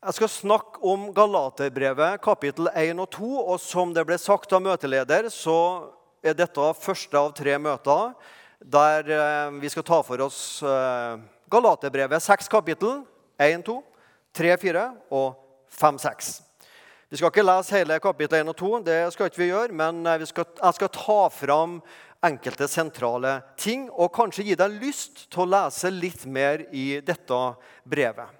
Jeg skal snakke om Galaterbrevet kapittel 1 og 2. Og som det ble sagt av møteleder, så er dette første av tre møter der eh, vi skal ta for oss eh, Galaterbrevet seks kapittel. 1, 2, 3, 4 og 5, 6. Vi skal ikke lese hele kapittel 1 og 2, det skal ikke vi gjøre, men eh, vi skal, jeg skal ta fram enkelte sentrale ting og kanskje gi deg lyst til å lese litt mer i dette brevet.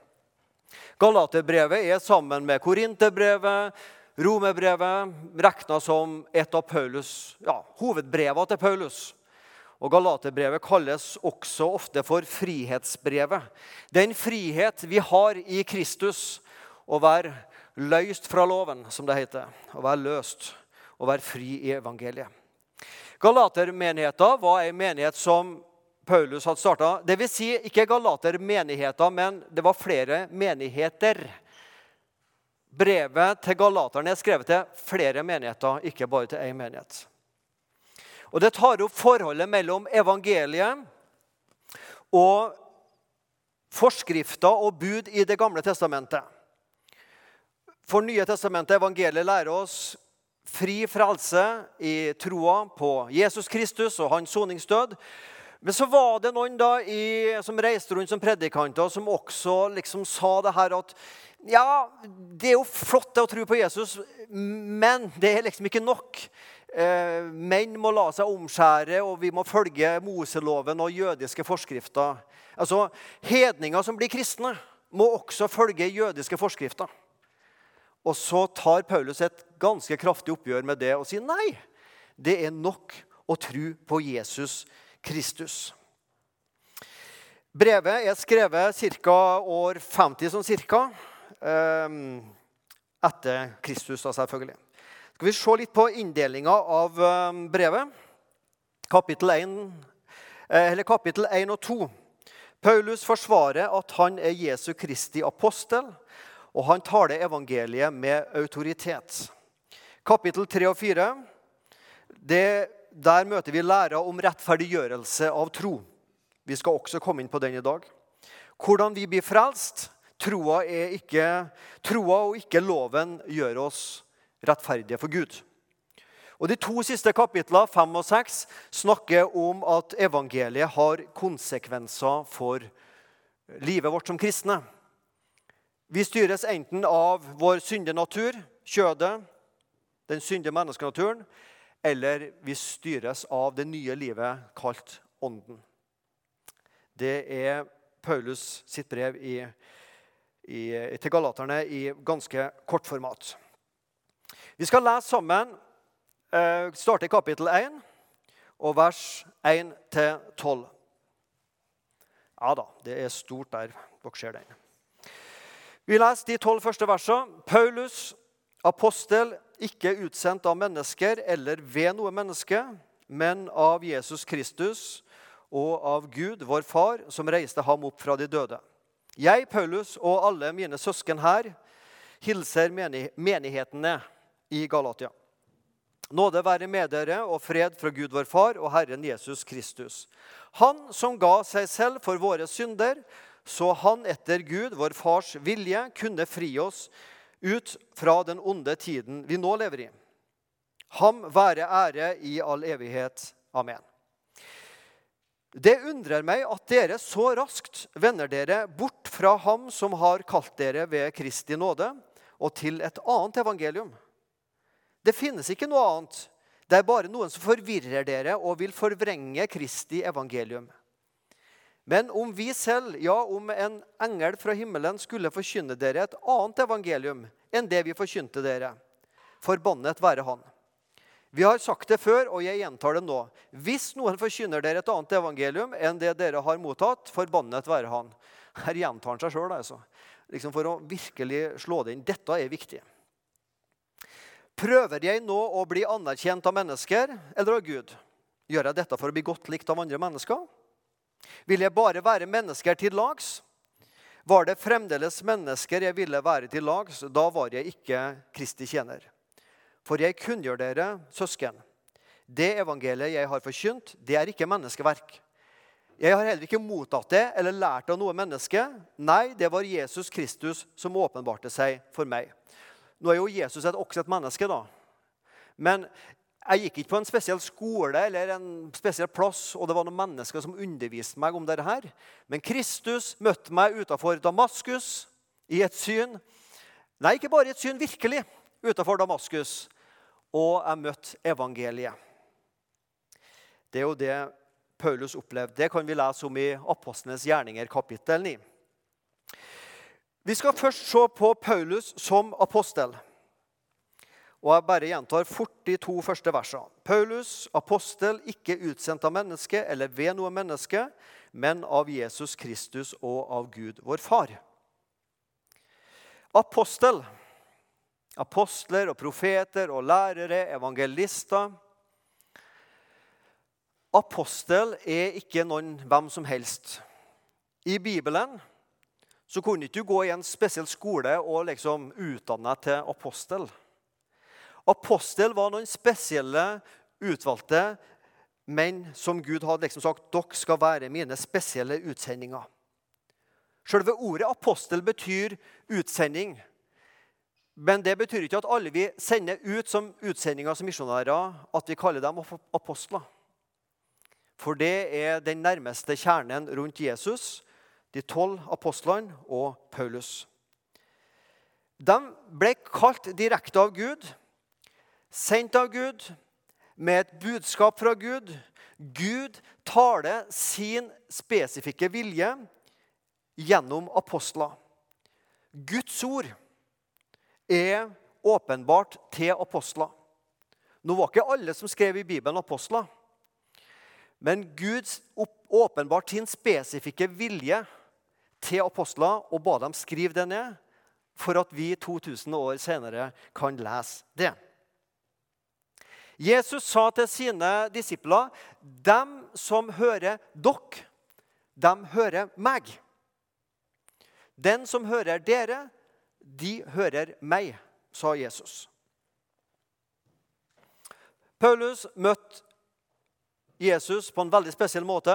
Galaterbrevet er sammen med Korinterbrevet, Romerbrevet, regna som et av Paulus, ja, hovedbrevene til Paulus. Og Galaterbrevet kalles også ofte for frihetsbrevet. Den frihet vi har i Kristus, å være løst fra loven, som det heter. Å være løst, å være fri i evangeliet. Galatermenigheten var en menighet som Paulus hadde starta. Dvs. Si, ikke Galater-menigheter, men det var flere menigheter. Brevet til galaterne er skrevet til flere menigheter, ikke bare til én menighet. Og Det tar opp forholdet mellom evangeliet og forskrifter og bud i Det gamle testamentet. For Nye testamentet, evangeliet, lærer oss fri frelse i troa på Jesus Kristus og hans soningsdød. Men så var det noen da i, som reiste rundt som predikanter, som også liksom sa det her at ja, det er jo flott det å tro på Jesus, men det er liksom ikke nok. Eh, menn må la seg omskjære, og vi må følge Moseloven og jødiske forskrifter. Altså, Hedninger som blir kristne, må også følge jødiske forskrifter. Og så tar Paulus et ganske kraftig oppgjør med det og sier nei. Det er nok å tro på Jesus Kristus Kristus. Brevet er skrevet ca. år 50 sånn cirka. Ehm, etter Kristus, selvfølgelig. Skal vi se litt på inndelinga av ehm, brevet? Kapittel 1, eh, eller kapittel 1 og 2. Paulus forsvarer at han er Jesu Kristi apostel, og han taler evangeliet med autoritet. Kapittel 3 og 4 det der møter vi læra om rettferdiggjørelse av tro. Vi skal også komme inn på den i dag. Hvordan vi blir frelst. Troa, ikke, troa og ikke loven gjør oss rettferdige for Gud. Og De to siste kapitlene, fem og seks, snakker om at evangeliet har konsekvenser for livet vårt som kristne. Vi styres enten av vår syndige natur, kjødet, den syndige menneskenaturen, eller vi styres av det nye livet kalt Ånden. Det er Paulus sitt brev i, i, til galaterne i ganske kort format. Vi skal lese sammen, eh, starte i kapittel 1 og vers 1-12. Ja da, det er stort der. Dere ser den. Vi leser de tolv første versene. Paulus, apostel, ikke utsendt av mennesker eller ved noe menneske, men av Jesus Kristus og av Gud, vår Far, som reiste ham opp fra de døde. Jeg, Paulus, og alle mine søsken her hilser menighetene i Galatia. Nåde være med dere og fred fra Gud vår Far og Herren Jesus Kristus. Han som ga seg selv for våre synder, så han etter Gud, vår Fars vilje, kunne fri oss ut fra den onde tiden vi nå lever i. Ham være ære i all evighet. Amen. Det undrer meg at dere så raskt vender dere bort fra ham som har kalt dere ved Kristi nåde, og til et annet evangelium. Det finnes ikke noe annet. Det er bare noen som forvirrer dere og vil forvrenge Kristi evangelium. Men om vi selv, ja, om en engel fra himmelen skulle forkynne dere et annet evangelium enn det vi forkynte dere, forbannet være han. Vi har sagt det før, og jeg gjentar det nå. Hvis noen forkynner dere et annet evangelium enn det dere har mottatt, forbannet være han. Her gjentar han seg sjøl, altså. Liksom for å virkelig slå det inn. Dette er viktig. Prøver jeg nå å bli anerkjent av mennesker eller av Gud? Gjør jeg dette for å bli godt likt av andre mennesker? Vil jeg bare være mennesker til lags? Var det fremdeles mennesker jeg ville være til lags, da var jeg ikke Kristi tjener. For jeg kunngjør dere, søsken, det evangeliet jeg har forkynt, det er ikke menneskeverk. Jeg har heller ikke mottatt det eller lært av noe menneske. Nei, det var Jesus Kristus som åpenbarte seg for meg. Nå er jo Jesus et, også et menneske, da. Men jeg gikk ikke på en spesiell skole eller en spesiell plass, og det var noen mennesker som underviste meg om dette. her. Men Kristus møtte meg utafor Damaskus i et syn. Nei, ikke bare i et syn, virkelig, utafor Damaskus. Og jeg møtte evangeliet. Det er jo det Paulus opplevde. Det kan vi lese om i Apostlenes gjerninger, kapittel 9. Vi skal først se på Paulus som apostel. Og Jeg bare gjentar fort de to første versene. Paulus, apostel, ikke utsendt av menneske eller ved noe menneske, men av Jesus Kristus og av Gud, vår Far. Apostel. Apostler og profeter og lærere, evangelister Apostel er ikke noen hvem som helst. I Bibelen så kunne ikke du gå i en spesiell skole og liksom utdanne deg til apostel. Apostel var noen spesielle, utvalgte menn som Gud hadde liksom sagt dere skal være mine spesielle utsendinger. Selve ordet apostel betyr utsending. Men det betyr ikke at alle vi sender ut som utsendinger som misjonærer, at vi kaller dem apostler. For det er den nærmeste kjernen rundt Jesus, de tolv apostlene og Paulus. De ble kalt direkte av Gud, sendt av Gud, med et budskap fra Gud. Gud taler sin spesifikke vilje gjennom apostler. Guds ord er åpenbart til apostler. Nå var ikke alle som skrev i Bibelen, apostler. Men Gud åpenbart sin spesifikke vilje til apostler og ba dem skrive det ned for at vi 2000 år senere kan lese det. Jesus sa til sine disipler, 'Dem som hører dere, dem hører meg.' 'Den som hører dere, de hører meg', sa Jesus. Paulus møtte Jesus på en veldig spesiell måte.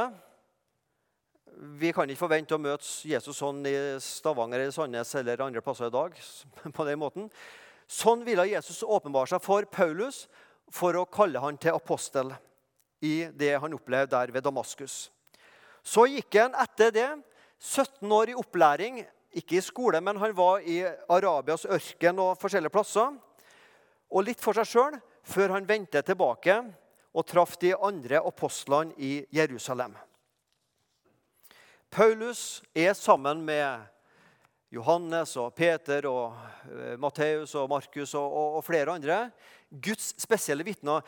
Vi kan ikke forvente å møte Jesus sånn i Stavanger, eller Sandnes eller andre plasser i dag. på den måten. Sånn ville Jesus åpenbare seg for Paulus for å kalle han til apostel i det han opplevde der ved Damaskus. Så gikk han etter det 17 år i opplæring, ikke i skole, men han var i Arabias ørken og forskjellige plasser. Og litt for seg sjøl før han vendte tilbake og traff de andre apostlene i Jerusalem. Paulus er sammen med Johannes og Peter og uh, Matteus og Markus og, og, og, flere andre Guds spesielle vitner.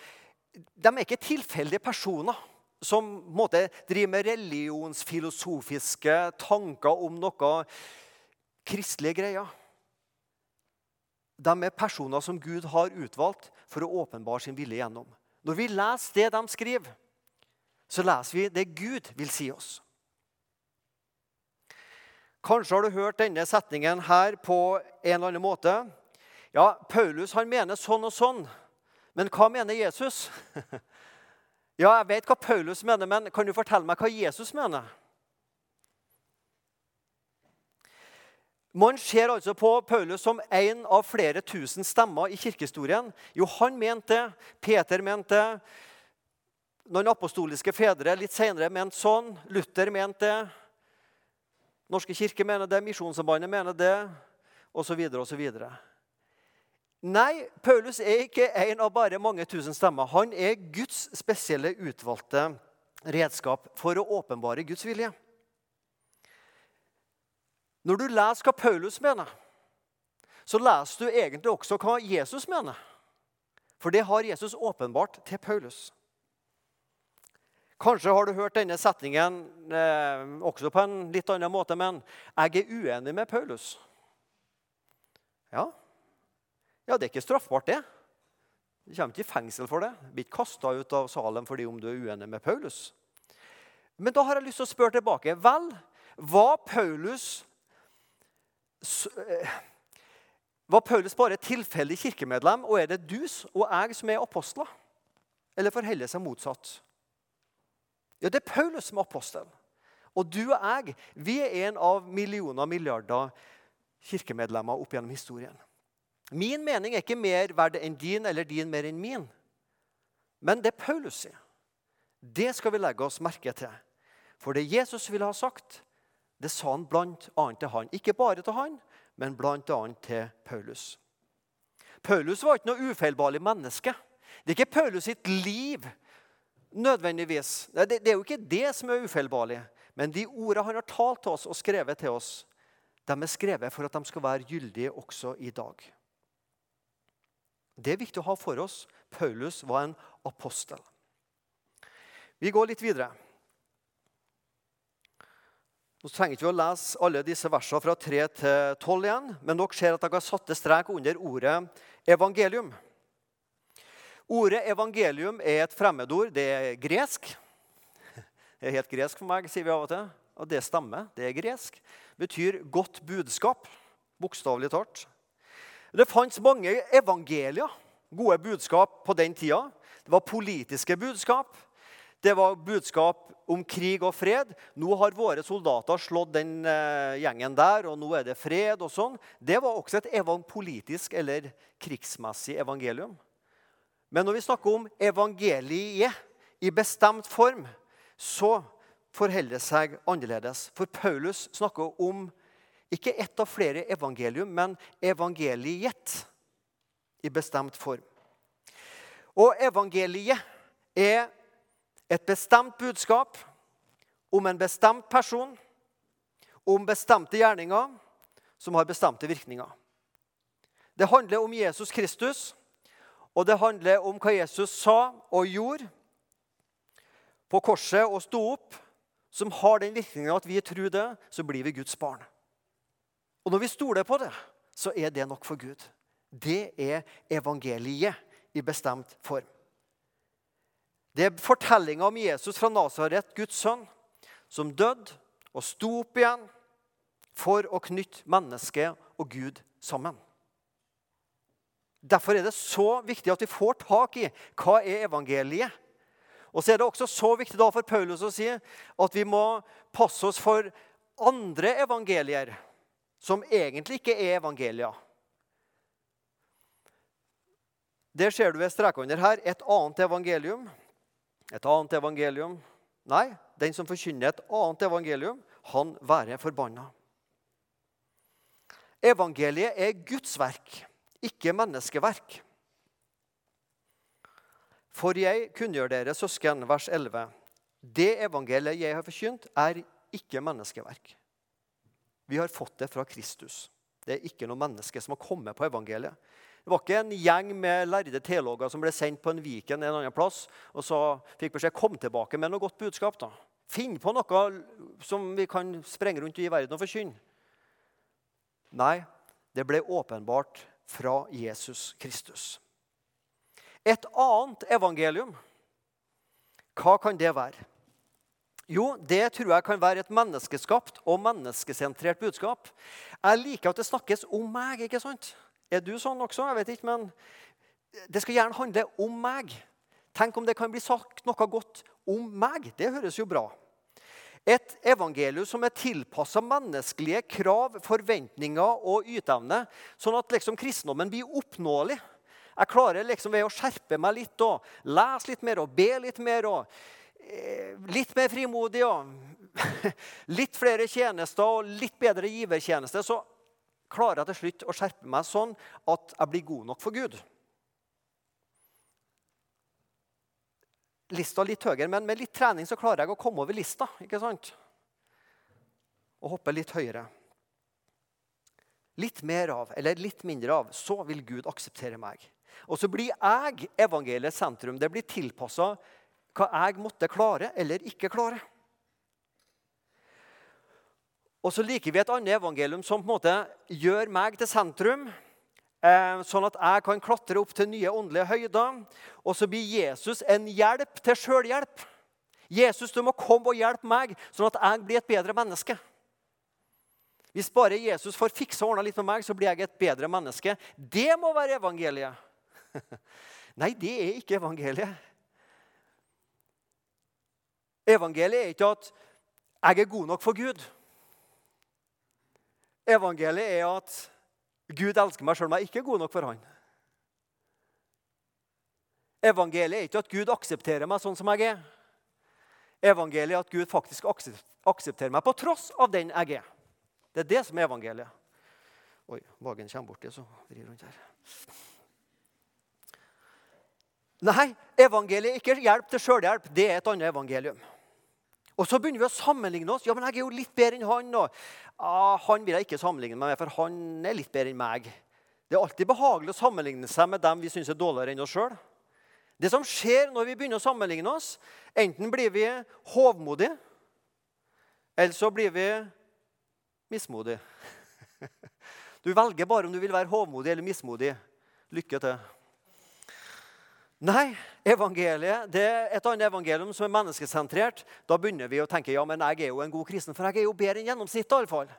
De er ikke tilfeldige personer som måte, driver med religionsfilosofiske tanker om noe kristelige greier. De er personer som Gud har utvalgt for å åpenbare sin vilje gjennom. Når vi leser det de skriver, så leser vi det Gud vil si oss. Kanskje har du hørt denne setningen her på en eller annen måte. Ja, Paulus han mener sånn og sånn, men hva mener Jesus? ja, jeg vet hva Paulus mener, men kan du fortelle meg hva Jesus mener? Man ser altså på Paulus som en av flere tusen stemmer i kirkehistorien. Jo, han mente det, Peter mente det, noen apostoliske fedre litt senere mente sånn, Luther mente det, Norske kirke mener det, Misjonssambandet mener det, osv. osv. Nei, Paulus er ikke en av bare mange tusen stemmer. Han er Guds spesielle utvalgte redskap for å åpenbare Guds vilje. Når du leser hva Paulus mener, så leser du egentlig også hva Jesus mener. For det har Jesus åpenbart til Paulus. Kanskje har du hørt denne setningen eh, også på en litt annen måte, men 'jeg er uenig med Paulus'. Ja, ja det er ikke straffbart, det. Du kommer ikke i fengsel for det. Du blir ikke kasta ut av Salem fordi om du er uenig med Paulus. Men da har jeg lyst til å spørre tilbake. Vel, var Paulus Eh, var Paulus bare et tilfeldig kirkemedlem, og er det du og jeg som er apostler? Eller forholder seg motsatt? Ja, det er Paulus som er apostel. Og du og jeg vi er en av millioner og milliarder kirkemedlemmer opp gjennom historien. Min mening er ikke mer verd enn din, eller din mer enn min. Men det Paulus sier, det skal vi legge oss merke til. For det Jesus ville ha sagt, det sa han annet til han. Ikke bare til han, men annet til Paulus. Paulus var ikke noe ufeilbarlig menneske. Det er ikke Paulus sitt liv nødvendigvis. Det er jo ikke det som er ufeilbarlig. Men de ordene han har talt til oss og skrevet til oss, de er skrevet for at de skal være gyldige også i dag. Det er viktig å ha for oss. Paulus var en apostel. Vi går litt videre. Nå trenger vi ikke å lese alle disse versene fra 3 til 12 igjen, men dere ser at jeg har satt strek under ordet evangelium. Ordet evangelium er et fremmedord. Det er gresk. Det er helt gresk for meg, sier vi av og til. Og det stemmer. Det er gresk. Det betyr godt budskap, bokstavelig talt. Det fantes mange evangelier, gode budskap, på den tida. Det var politiske budskap. Det var budskap om krig og fred. Nå har våre soldater slått den eh, gjengen der, og nå er det fred. og sånn. Det var også et politisk eller krigsmessig evangelium. Men når vi snakker om evangeliet i bestemt form, så forholder det seg annerledes. For Paulus snakker om ikke ett av flere evangelium, men evangeliet i bestemt form. Og evangeliet er et bestemt budskap om en bestemt person, om bestemte gjerninger som har bestemte virkninger. Det handler om Jesus Kristus, og det handler om hva Jesus sa og gjorde på korset og sto opp, som har den virkningen at vi tror det, så blir vi Guds barn. Og når vi stoler på det, så er det nok for Gud. Det er evangeliet i bestemt form. Det er fortellinga om Jesus fra Nasaret, Guds sønn, som døde og sto opp igjen for å knytte mennesket og Gud sammen. Derfor er det så viktig at vi får tak i hva er evangeliet. Og så er det også så viktig for Paulus å si at vi må passe oss for andre evangelier som egentlig ikke er evangelia. Der ser du ved streka under her et annet evangelium et annet evangelium. Nei, den som forkynner et annet evangelium, han være forbanna. Evangeliet er Guds verk, ikke menneskeverk. For jeg kunngjør dere, søsken, vers 11. Det evangeliet jeg har forkynt, er ikke menneskeverk. Vi har fått det fra Kristus. Det er ikke noe menneske som har kommet på evangeliet. Det var ikke en gjeng med lærde teologer som ble sendt på en Viken en annen plass og så fikk beskjed kom tilbake med noe godt budskap. da. Finn på noe som vi kan sprenge rundt i verden og forkynne. Nei, det ble åpenbart fra Jesus Kristus. Et annet evangelium, hva kan det være? Jo, det tror jeg kan være et menneskeskapt og menneskesentrert budskap. Jeg liker at det snakkes om meg. ikke sant? Er du sånn også? Jeg vet ikke, men Det skal gjerne handle om meg. Tenk om det kan bli sagt noe godt om meg. Det høres jo bra. Et evangelium som er tilpassa menneskelige krav, forventninger og yteevne, sånn at liksom kristendommen blir oppnåelig. Jeg klarer liksom ved å skjerpe meg litt og lese litt mer og be litt mer og litt mer frimodig og litt flere tjenester og litt bedre givertjeneste, så klarer jeg til slutt å skjerpe meg sånn at jeg blir god nok for Gud. Lista litt høyere, men med litt trening så klarer jeg å komme over lista. ikke sant? Og hoppe litt høyere. Litt mer av, eller litt mindre av, så vil Gud akseptere meg. Og så blir jeg evangeliets sentrum. Det blir tilpassa hva jeg måtte klare eller ikke klare. Og så liker vi et annet evangelium som på en måte gjør meg til sentrum. Eh, sånn at jeg kan klatre opp til nye åndelige høyder. Og så blir Jesus en hjelp til sjølhjelp. Jesus, du må komme og hjelpe meg, sånn at jeg blir et bedre menneske. Hvis bare Jesus får fiksa og ordna litt med meg, så blir jeg et bedre menneske. Det må være evangeliet. Nei, det er ikke evangeliet. Evangeliet er ikke at jeg er god nok for Gud. Evangeliet er at Gud elsker meg sjøl om jeg ikke er god nok for Han. Evangeliet er ikke at Gud aksepterer meg sånn som jeg er. Evangeliet er at Gud faktisk aksepterer meg på tross av den jeg er. Det er det som er evangeliet. Oi, Vagen kommer borti, så vrir rundt her. Nei, evangeliet er ikke hjelp til sjølhjelp. Det er et annet evangelium. Og så begynner vi å sammenligne oss. Ja, men jeg er jo litt bedre enn han. Og, ah, han vil jeg ikke sammenligne meg med, for han er litt bedre enn meg. Det er alltid behagelig å sammenligne seg med dem vi syns er dårligere enn oss sjøl. Det som skjer når vi begynner å sammenligne oss, enten blir vi hovmodige, eller så blir vi mismodige. Du velger bare om du vil være hovmodig eller mismodig. Lykke til. Nei, evangeliet, det er et annet evangelium som er menneskesentrert. Da begynner vi å tenke ja, men jeg er jo en god kristen, for jeg er jo bedre enn gjennomsnittet. i alle fall.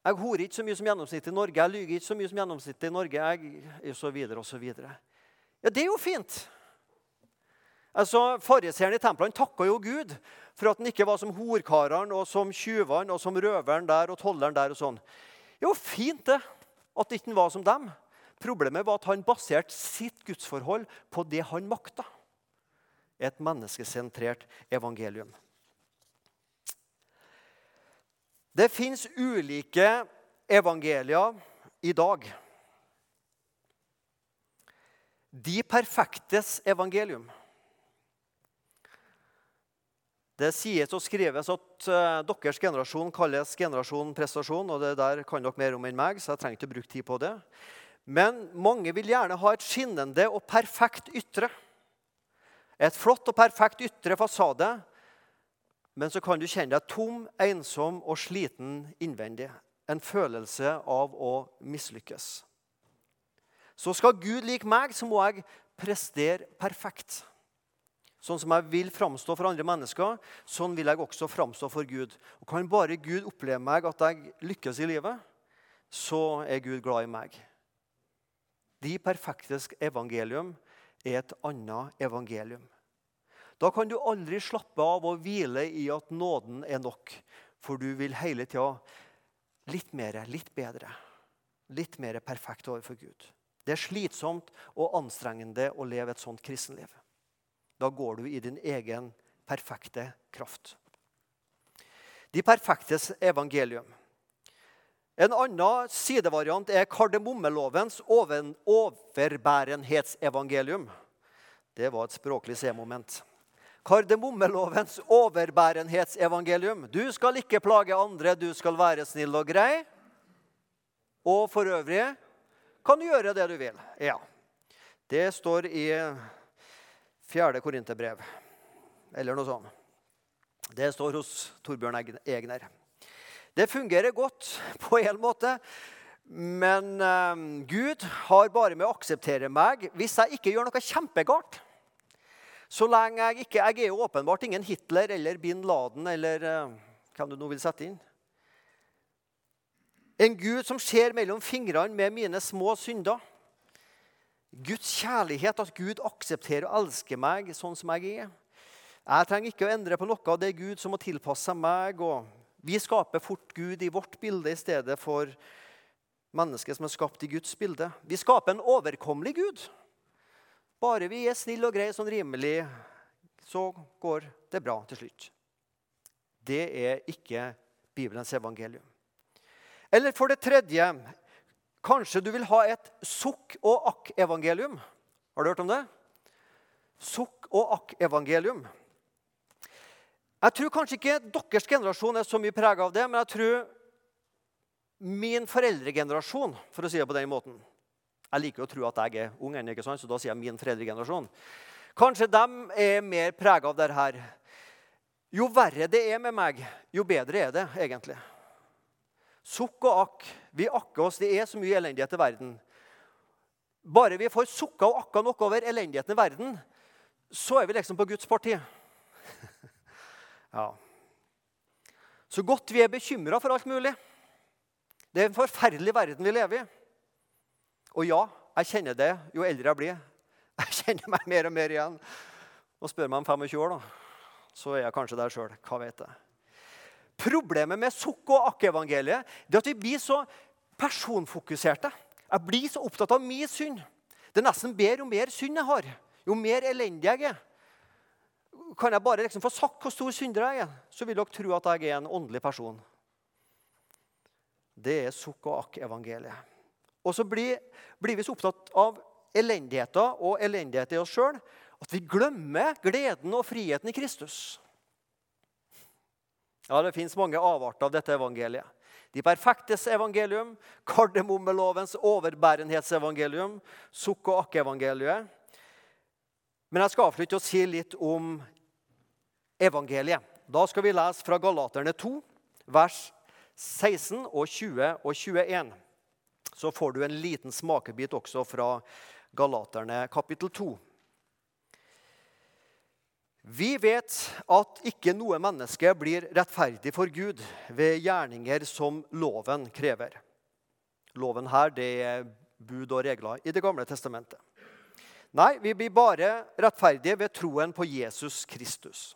Jeg horer ikke så mye som gjennomsnittet i Norge, jeg lyver ikke så mye som gjennomsnittet i Norge. Jeg, og så videre, og så videre. Ja, det er jo fint. Altså, Fariseeren i templene takka jo Gud for at han ikke var som horkarene og som tyvene og som røveren der og tolleren der. og sånn. Jo, fint det, at ikke han var som dem. Problemet var at han baserte sitt gudsforhold på det han makta. Et menneskesentrert evangelium. Det fins ulike evangelier i dag. De perfektes evangelium. Det sies og skrives at uh, deres generasjon kalles generasjon prestasjon. og Det der kan dere mer om enn meg, så jeg trenger ikke bruke tid på det. Men mange vil gjerne ha et skinnende og perfekt ytre. Et flott og perfekt ytre fasade. Men så kan du kjenne deg tom, ensom og sliten innvendig. En følelse av å mislykkes. Så skal Gud like meg, så må jeg prestere perfekt. Sånn som jeg vil framstå for andre mennesker, sånn vil jeg også framstå for Gud. Og Kan bare Gud oppleve meg at jeg lykkes i livet, så er Gud glad i meg. De perfektes evangelium er et annet evangelium. Da kan du aldri slappe av og hvile i at nåden er nok, for du vil hele tida litt mer, litt bedre, litt mer perfekt overfor Gud. Det er slitsomt og anstrengende å leve et sånt kristenliv. Da går du i din egen perfekte kraft. De perfektes evangelium. En annen sidevariant er kardemommelovens overbærenhetsevangelium. Det var et språklig C-moment. Kardemommelovens overbærenhetsevangelium. Du skal ikke plage andre, du skal være snill og grei. Og for øvrig kan du gjøre det du vil. Ja. Det står i 4. Korinterbrev, eller noe sånt. Det står hos Torbjørn Egner. Det fungerer godt på en måte. Men um, Gud har bare med å akseptere meg hvis jeg ikke gjør noe kjempegalt. Så lenge jeg ikke Jeg er jo åpenbart ingen Hitler eller bin Laden eller uh, hvem du nå vil sette inn. En Gud som ser mellom fingrene med mine små synder. Guds kjærlighet, at Gud aksepterer og elsker meg sånn som jeg er. Jeg trenger ikke å endre på noe av det Gud som må tilpasse meg. og vi skaper fort Gud i vårt bilde i stedet for mennesket som er skapt i Guds bilde. Vi skaper en overkommelig Gud. Bare vi er snille og greie sånn rimelig, så går det bra til slutt. Det er ikke Bibelens evangelium. Eller for det tredje Kanskje du vil ha et sukk og akk-evangelium. Har du hørt om det? Sukk og akk-evangelium. Jeg tror kanskje ikke deres generasjon er så mye prega av det, men jeg tror min foreldregenerasjon, for å si det på den måten Jeg liker å tro at jeg er ung ennå, så da sier jeg min foreldregenerasjon. Kanskje de er mer prega av dette her. Jo verre det er med meg, jo bedre er det egentlig. Sukk og akk. Vi akker oss. Det er så mye elendighet i verden. Bare vi får sukka og akka nok over elendigheten i verden, så er vi liksom på Guds parti. Ja. Så godt vi er bekymra for alt mulig. Det er en forferdelig verden vi lever i. Og ja, jeg kjenner det jo eldre jeg blir. Jeg kjenner meg mer og mer igjen. Og spør meg om 25 år, da. så er jeg kanskje der sjøl. Hva vet jeg. Problemet med sukk- og akk-evangeliet er at vi blir så personfokuserte. Jeg blir så opptatt av min synd. Det er nesten bedre jo mer synd jeg har, jo mer elendig jeg er. Kan jeg bare liksom få sagt hvor stor synder jeg er, så vil dere tro at jeg er en åndelig person. Det er sukk- og akk-evangeliet. Og så blir, blir, vi så opptatt av elendigheter og elendighet i oss sjøl at vi glemmer gleden og friheten i Kristus. Ja, Det fins mange avarter av dette evangeliet. De perfektes evangelium, kardemommelovens overbærenhetsevangelium, sukk- og akk-evangeliet. Men jeg skal avslutte å si litt om evangeliet. Da skal vi lese fra Galaterne 2, vers 16 og 20 og 21. Så får du en liten smakebit også fra Galaterne kapittel 2. Vi vet at ikke noe menneske blir rettferdig for Gud ved gjerninger som loven krever. Loven her det er bud og regler i Det gamle testamentet. Nei, vi blir bare rettferdige ved troen på Jesus Kristus.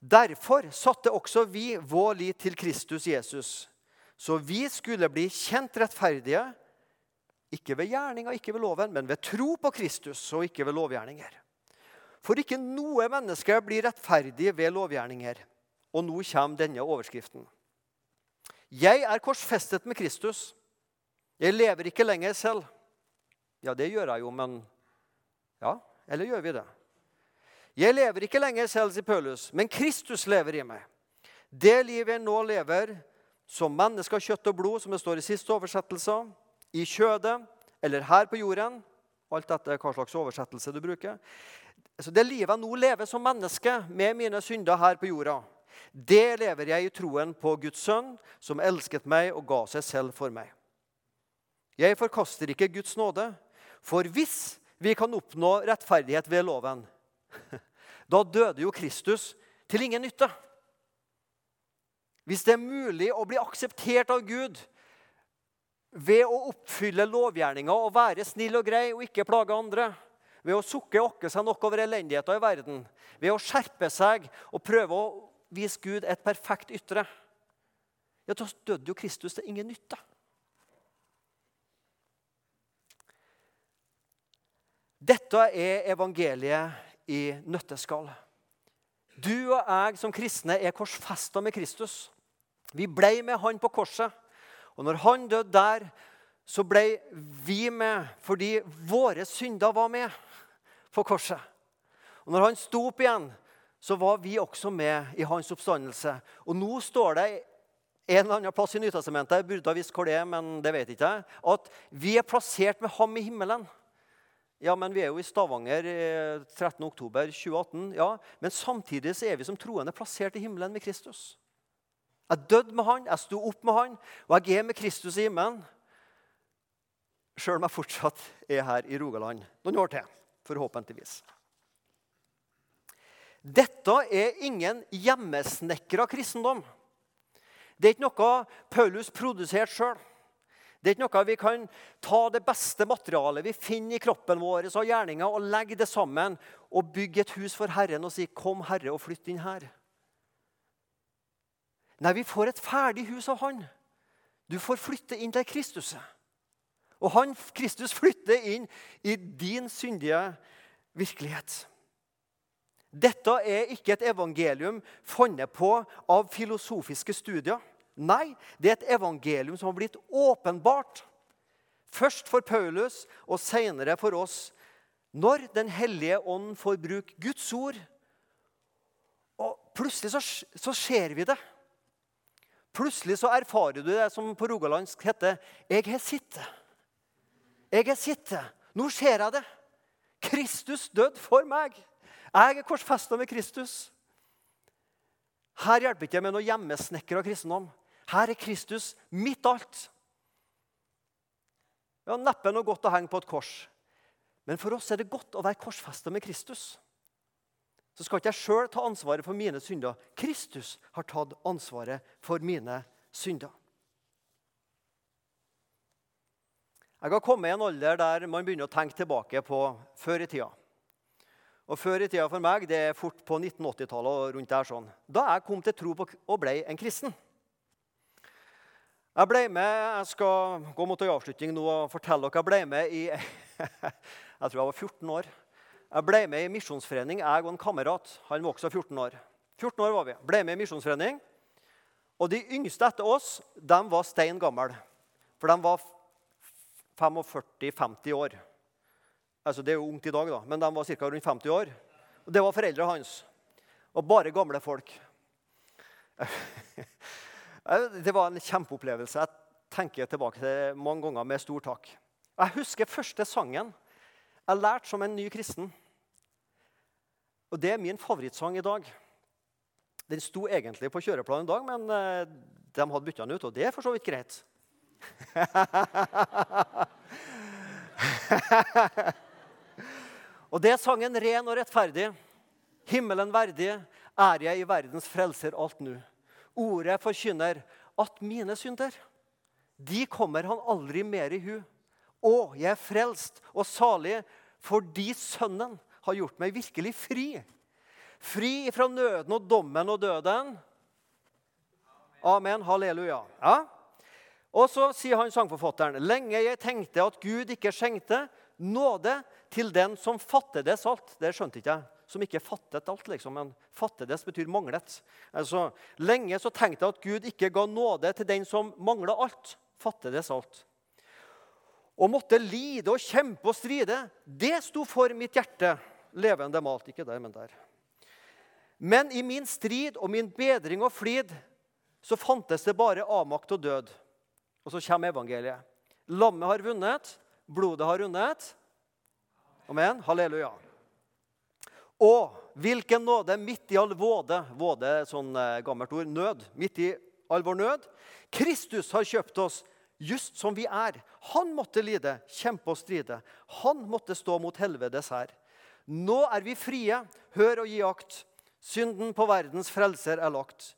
Derfor satte også vi vår lit til Kristus Jesus, så vi skulle bli kjent rettferdige, ikke ved gjerninga, ikke ved loven, men ved tro på Kristus og ikke ved lovgjerninger. For ikke noe menneske blir rettferdig ved lovgjerninger. Og nå kommer denne overskriften. Jeg er korsfestet med Kristus. Jeg lever ikke lenger selv. Ja, det gjør jeg jo, men Ja, eller gjør vi det? Jeg lever ikke lenger selv, sier Paulus, men Kristus lever i meg. Det livet jeg nå lever, som menneske av kjøtt og blod, som det står i siste oversettelse, i kjødet eller her på jorden Alt dette hva slags oversettelse du bruker. Så Det livet jeg nå lever som menneske med mine synder her på jorda, det lever jeg i troen på Guds sønn, som elsket meg og ga seg selv for meg. Jeg forkaster ikke Guds nåde, for hvis vi kan oppnå rettferdighet ved loven, da døde jo Kristus til ingen nytte. Hvis det er mulig å bli akseptert av Gud ved å oppfylle lovgjerninga og være snill og grei og ikke plage andre, ved å sukke og okke seg nok over elendigheta i verden, ved å skjerpe seg og prøve å vise Gud et perfekt ytre, ja, da døde jo Kristus til ingen nytte. Dette er evangeliet i nøtteskall. Du og jeg som kristne er korsfesta med Kristus. Vi ble med han på korset. Og når han døde der, så ble vi med fordi våre synder var med på korset. Og når han sto opp igjen, så var vi også med i hans oppstandelse. Og nå står det en eller annen plass i Nytestamentet jeg burde ha visst hvor det er, men det vet ikke jeg, at vi er plassert med ham i himmelen. Ja, men Vi er jo i Stavanger 13.10.2018. Ja, men samtidig så er vi som troende plassert i himmelen med Kristus. Jeg døde med han, jeg sto opp med han, og jeg er med Kristus i himmelen. Sjøl om jeg fortsatt er her i Rogaland noen år til. Forhåpentligvis. Dette er ingen hjemmesnekra kristendom. Det er ikke noe Paulus produserte sjøl. Det er ikke noe vi kan ta det beste materialet vi finner i kroppen vår og gjerninga, og legge det sammen og bygge et hus for Herren og si 'Kom, Herre, og flytt inn her'. Nei, vi får et ferdig hus av Han. Du får flytte inn til Kristuset. Og han, Kristus flytter inn i din syndige virkelighet. Dette er ikke et evangelium funnet på av filosofiske studier. Nei, det er et evangelium som har blitt åpenbart. Først for Paulus og senere for oss. Når Den hellige ånd får bruke Guds ord. Og plutselig så, så ser vi det. Plutselig så erfarer du det som på rogalandsk heter 'Jeg har sittet'. Jeg er sittet. Nå ser jeg det. Kristus døde for meg. Jeg er korsfesta med Kristus. Her hjelper ikke med noe hjemmesnekra kristendom. Her er Kristus mitt alt. Ja, Neppe noe godt å henge på et kors. Men for oss er det godt å være korsfesta med Kristus. Så skal ikke jeg sjøl ta ansvaret for mine synder. Kristus har tatt ansvaret for mine synder. Jeg har kommet i en alder der man begynner å tenke tilbake på før i tida. Og Før i tida for meg, det er fort på 1980-tallet og rundt der sånn, da jeg kom til tro på og ble en kristen. Jeg ble med, jeg skal gå mot en avslutning nå og fortelle dere, jeg ble med i jeg tror jeg var 14 år. Jeg ble med i misjonsforening, jeg og en kamerat. Han var også 14 år. 14 år var vi. Ble med i misjonsforening. Og de yngste etter oss de var stein gamle. For de var 45-50 år. Altså, Det er jo ungt i dag, da, men de var ca. rundt 50 år. Og Det var foreldrene hans. Og bare gamle folk. Det var en kjempeopplevelse. Jeg tenker tilbake til mange ganger med stor takk. Jeg husker første sangen jeg lærte som en ny kristen. Og Det er min favorittsang i dag. Den sto egentlig på kjøreplanen i dag, men eh, de hadde bytta den ut, og det er for så vidt greit. Og det er sangen 'Ren og rettferdig'. Himmelen verdig er jeg i verdens frelser alt nu. Ordet forkynner at mine synder, de kommer han aldri mer i hu. Å, jeg er frelst og salig fordi Sønnen har gjort meg virkelig fri. Fri fra nøden og dommen og døden. Amen. Halleluja. Ja. Og så sier han sangforfatteren lenge jeg tenkte at Gud ikke skjenkte nåde til den som fattedes alt. Det skjønte ikke jeg. Som ikke fattet alt, liksom. Men fattedes betyr manglet. Altså, lenge så tenkte jeg at Gud ikke ga nåde til den som mangla alt. Fattedes alt. Og måtte lide og kjempe og stride. Det sto for mitt hjerte. Levende malt. Ikke der, men der. Men i min strid og min bedring og flid så fantes det bare avmakt og død. Og så kommer evangeliet. Lammet har vunnet, blodet har rundet. Amen. Halleluja. Og hvilken nåde midt i all våde Våde er sånn eh, gammelt ord. Nød. Midt i all vår nød. Kristus har kjøpt oss just som vi er. Han måtte lide, kjempe og stride. Han måtte stå mot helvetes her. Nå er vi frie. Hør og gi akt. Synden på verdens frelser er lagt.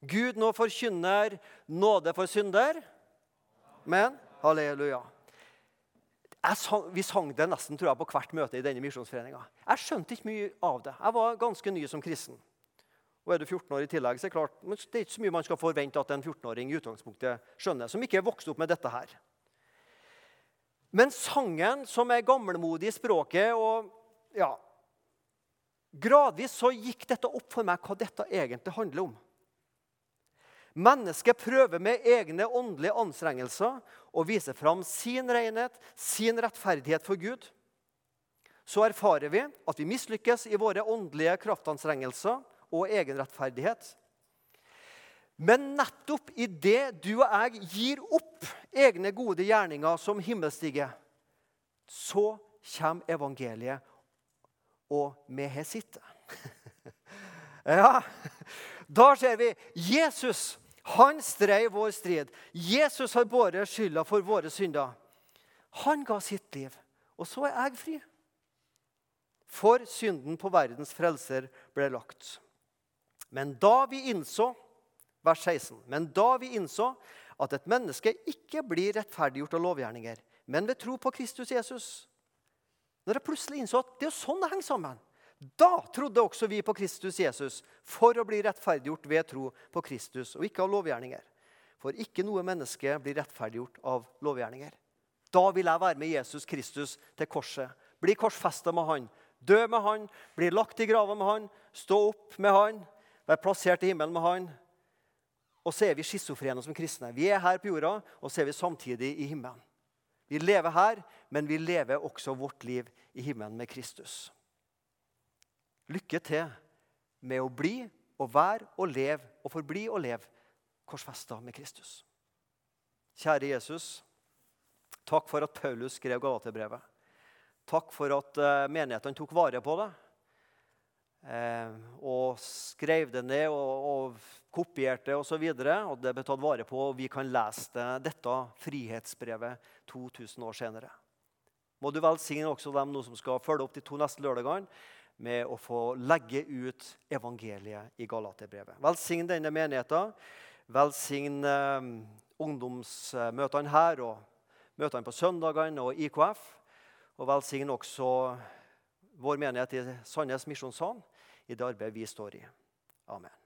Gud nå forkynner nåde for synder. Men halleluja sang, vi sang det nesten tror jeg, på hvert møte i denne misjonsforeninga. Jeg skjønte ikke mye av det. Jeg var ganske ny som kristen. Og er du 14 år i tillegg, så er det klart, det er ikke så mye man skal forvente at en 14-åring i utgangspunktet skjønner, som ikke er vokst opp med dette her. Men sangen, som er gammelmodig i språket og ja, Gradvis så gikk dette opp for meg hva dette egentlig handler om. Mennesket prøver med egne åndelige anstrengelser å vise fram sin renhet, sin rettferdighet for Gud. Så erfarer vi at vi mislykkes i våre åndelige kraftanstrengelser og egenrettferdighet. Men nettopp i det du og jeg gir opp egne gode gjerninger som himmelstige, så kommer evangeliet, og vi har sittet. ja, da ser vi Jesus han streg vår strid. Jesus har båret skylda for våre synder. Han ga sitt liv, og så er jeg fri. For synden på verdens frelser ble lagt. Men da vi innså vers 16, men da vi innså at et menneske ikke blir rettferdiggjort av lovgjerninger, men ved tro på Kristus Jesus Når jeg plutselig innså at det er sånn det henger sammen da trodde også vi på Kristus Jesus for å bli rettferdiggjort ved tro på Kristus og ikke av lovgjerninger. For ikke noe menneske blir rettferdiggjort av lovgjerninger. Da vil jeg være med Jesus Kristus til korset. Bli korsfesta med han, dø med han, bli lagt i grava med han, stå opp med han, være plassert i himmelen med han. Og så er vi schizofrene som kristne. Vi er her på jorda, og så er vi samtidig i himmelen. Vi lever her, men vi lever også vårt liv i himmelen med Kristus. Lykke til med å bli og være og leve og forbli og leve korsfesta med Kristus. Kjære Jesus, takk for at Paulus skrev Galaterbrevet. Takk for at uh, menighetene tok vare på det. Eh, og skrev det ned og, og kopierte osv. Og, og det ble tatt vare på, og vi kan lese det, dette frihetsbrevet 2000 år senere. Må du velsigne også dem nå som skal følge opp de to neste lørdagene med å få legge ut evangeliet i Galaterbrevet. Velsign denne menigheten. Velsign eh, ungdomsmøtene her og møtene på søndagene og IKF. Og velsign også vår menighet i Sandnes misjonssal i det arbeidet vi står i. Amen.